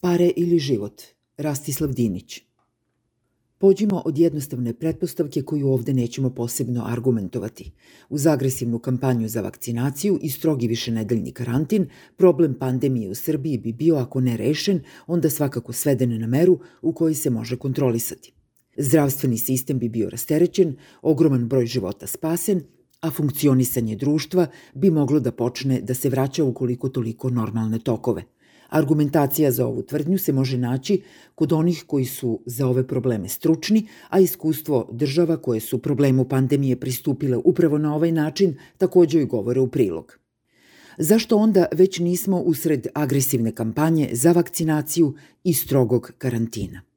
Pare ili život? Rastislav Dinić. Pođimo od jednostavne pretpostavke koju ovde nećemo posebno argumentovati. Uz agresivnu kampanju za vakcinaciju i strogi višenedeljni karantin, problem pandemije u Srbiji bi bio, ako ne rešen, onda svakako sveden na meru u kojoj se može kontrolisati. Zdravstveni sistem bi bio rasterećen, ogroman broj života spasen, a funkcionisanje društva bi moglo da počne da se vraća ukoliko toliko normalne tokove – Argumentacija za ovu tvrdnju se može naći kod onih koji su za ove probleme stručni, a iskustvo država koje su problemu pandemije pristupile upravo na ovaj način takođe joj govore u prilog. Zašto onda već nismo usred agresivne kampanje za vakcinaciju i strogog karantina?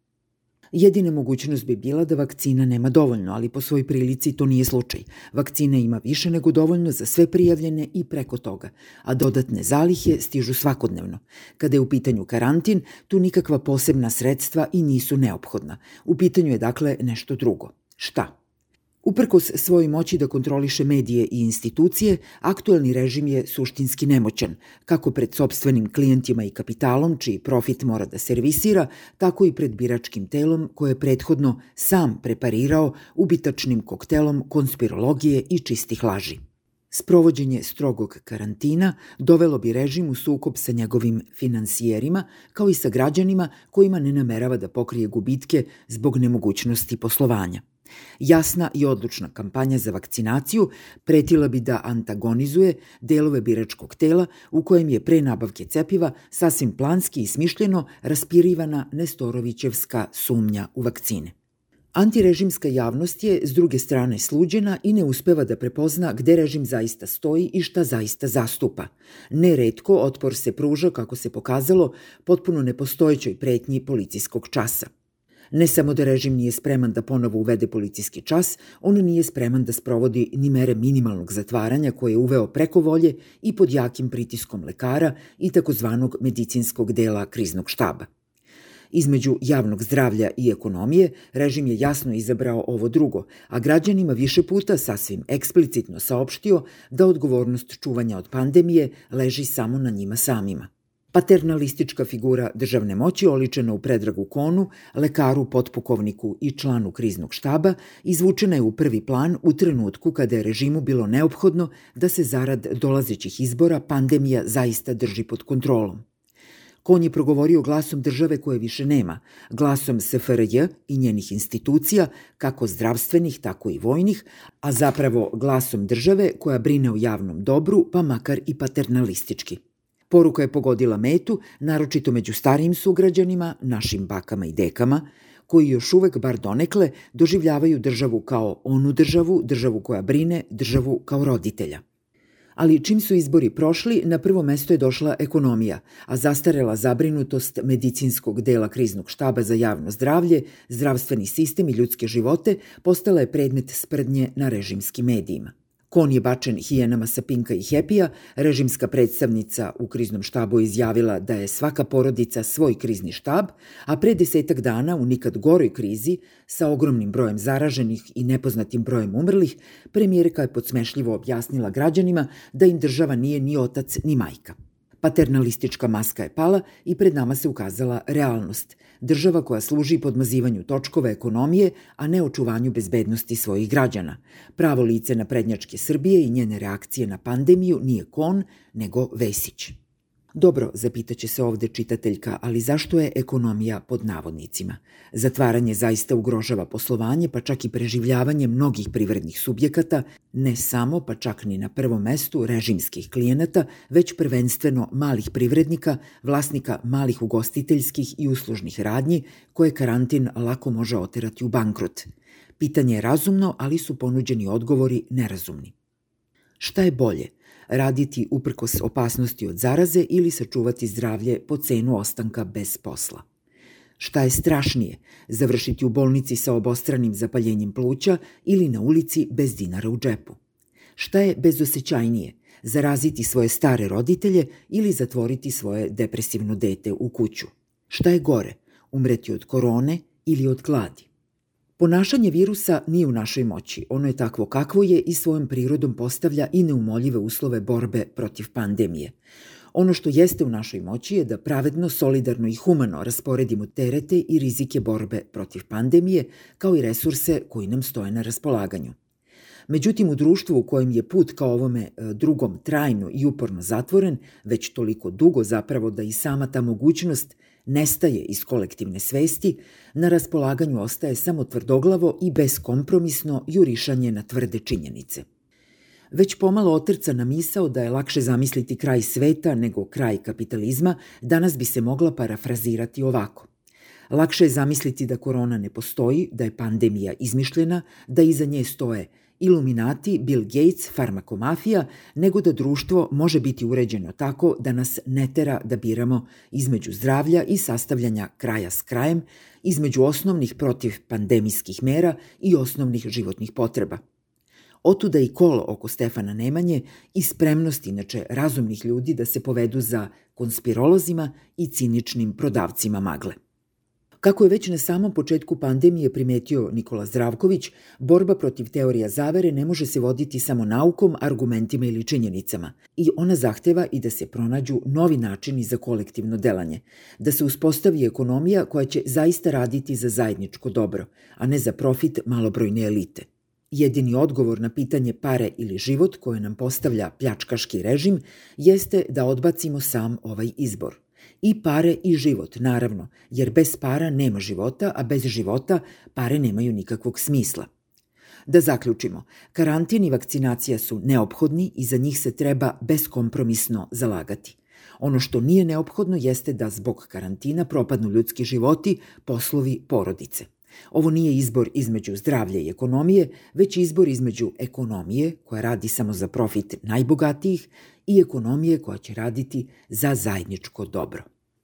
Jedina mogućnost bi bila da vakcina nema dovoljno, ali po svoj prilici to nije slučaj. Vakcina ima više nego dovoljno za sve prijavljene i preko toga, a dodatne zalihe stižu svakodnevno. Kada je u pitanju karantin, tu nikakva posebna sredstva i nisu neophodna. U pitanju je dakle nešto drugo. Šta? Uprkos svojoj moći da kontroliše medije i institucije, aktuelni režim je suštinski nemoćan, kako pred sobstvenim klijentima i kapitalom, čiji profit mora da servisira, tako i pred biračkim telom koje je prethodno sam preparirao ubitačnim koktelom konspirologije i čistih laži. Sprovođenje strogog karantina dovelo bi režim u sukob sa njegovim finansijerima, kao i sa građanima kojima ne namerava da pokrije gubitke zbog nemogućnosti poslovanja. Jasna i odlučna kampanja za vakcinaciju pretila bi da antagonizuje delove biračkog tela u kojem je pre nabavke cepiva sasvim planski i smišljeno raspirivana Nestorovićevska sumnja u vakcine. Antirežimska javnost je, s druge strane, sluđena i ne uspeva da prepozna gde režim zaista stoji i šta zaista zastupa. Neredko otpor se pruža, kako se pokazalo, potpuno nepostojećoj pretnji policijskog časa – Ne samo da režim nije spreman da ponovo uvede policijski čas, on nije spreman da sprovodi ni mere minimalnog zatvaranja koje je uveo preko volje i pod jakim pritiskom lekara i takozvanog medicinskog dela kriznog štaba. Između javnog zdravlja i ekonomije režim je jasno izabrao ovo drugo, a građanima više puta sasvim eksplicitno saopštio da odgovornost čuvanja od pandemije leži samo na njima samima. Paternalistička figura državne moći oličena u Predragu Konu, lekaru, potpukovniku i članu kriznog štaba, izvučena je u prvi plan u trenutku kada je režimu bilo neophodno da se zarad dolazećih izbora pandemija zaista drži pod kontrolom. Kon je progovorio glasom države koje više nema, glasom SFRJ i njenih institucija, kako zdravstvenih, tako i vojnih, a zapravo glasom države koja brine o javnom dobru, pa makar i paternalistički. Poruka je pogodila metu, naročito među starijim sugrađanima, našim bakama i dekama, koji još uvek, bar donekle, doživljavaju državu kao onu državu, državu koja brine, državu kao roditelja. Ali čim su izbori prošli, na prvo mesto je došla ekonomija, a zastarela zabrinutost medicinskog dela kriznog štaba za javno zdravlje, zdravstveni sistem i ljudske živote postala je predmet sprdnje na režimskim medijima. Kon je bačen hijenama sa Pinka i Hepija, režimska predstavnica u kriznom štabu izjavila da je svaka porodica svoj krizni štab, a pre desetak dana u nikad goroj krizi, sa ogromnim brojem zaraženih i nepoznatim brojem umrlih, premijerka je podsmešljivo objasnila građanima da im država nije ni otac ni majka. Paternalistička maska je pala i pred nama se ukazala realnost. Država koja služi podmazivanju točkova ekonomije, a ne očuvanju bezbednosti svojih građana. Pravo lice na prednjačke Srbije i njene reakcije na pandemiju nije Kon, nego Vesić. Dobro, zapitaće se ovde čitateljka, ali zašto je ekonomija pod navodnicima? Zatvaranje zaista ugrožava poslovanje, pa čak i preživljavanje mnogih privrednih subjekata, ne samo, pa čak ni na prvom mestu režimskih klijenata, već prvenstveno malih privrednika, vlasnika malih ugostiteljskih i uslužnih radnji, koje karantin lako može oterati u bankrot. Pitanje je razumno, ali su ponuđeni odgovori nerazumni. Šta je bolje – raditi uprkos opasnosti od zaraze ili sačuvati zdravlje po cenu ostanka bez posla. Šta je strašnije, završiti u bolnici sa obostranim zapaljenjem pluća ili na ulici bez dinara u džepu? Šta je bezosećajnije, zaraziti svoje stare roditelje ili zatvoriti svoje depresivno dete u kuću? Šta je gore, umreti od korone ili od gladi? Ponašanje virusa nije u našoj moći, ono je takvo kakvo je i svojom prirodom postavlja i neumoljive uslove borbe protiv pandemije. Ono što jeste u našoj moći je da pravedno, solidarno i humano rasporedimo terete i rizike borbe protiv pandemije, kao i resurse koji nam stoje na raspolaganju. Međutim, u društvu u kojem je put kao ovome e, drugom trajno i uporno zatvoren, već toliko dugo zapravo da i sama ta mogućnost nestaje iz kolektivne svesti, na raspolaganju ostaje samo tvrdoglavo i beskompromisno jurišanje na tvrde činjenice. Već pomalo otrca na misao da je lakše zamisliti kraj sveta nego kraj kapitalizma, danas bi se mogla parafrazirati ovako. Lakše je zamisliti da korona ne postoji, da je pandemija izmišljena, da iza nje stoje Iluminati, Bill Gates, farmakomafija, nego da društvo može biti uređeno tako da nas ne tera da biramo između zdravlja i sastavljanja kraja s krajem, između osnovnih protiv pandemijskih mera i osnovnih životnih potreba. Otuda i kolo oko Stefana Nemanje i spremnost inače razumnih ljudi da se povedu za konspirolozima i ciničnim prodavcima magle. Kako je već na samom početku pandemije primetio Nikola Zdravković, borba protiv teorija zavere ne može se voditi samo naukom, argumentima ili činjenicama. I ona zahteva i da se pronađu novi načini za kolektivno delanje, da se uspostavi ekonomija koja će zaista raditi za zajedničko dobro, a ne za profit malobrojne elite. Jedini odgovor na pitanje pare ili život koje nam postavlja pljačkaški režim jeste da odbacimo sam ovaj izbor. I pare i život, naravno, jer bez para nema života, a bez života pare nemaju nikakvog smisla. Da zaključimo, karantin i vakcinacija su neophodni i za njih se treba beskompromisno zalagati. Ono što nije neophodno jeste da zbog karantina propadnu ljudski životi, poslovi, porodice. Ovo nije izbor između zdravlja i ekonomije, već izbor između ekonomije koja radi samo za profit najbogatijih i ekonomije koja će raditi za zajedničko dobro.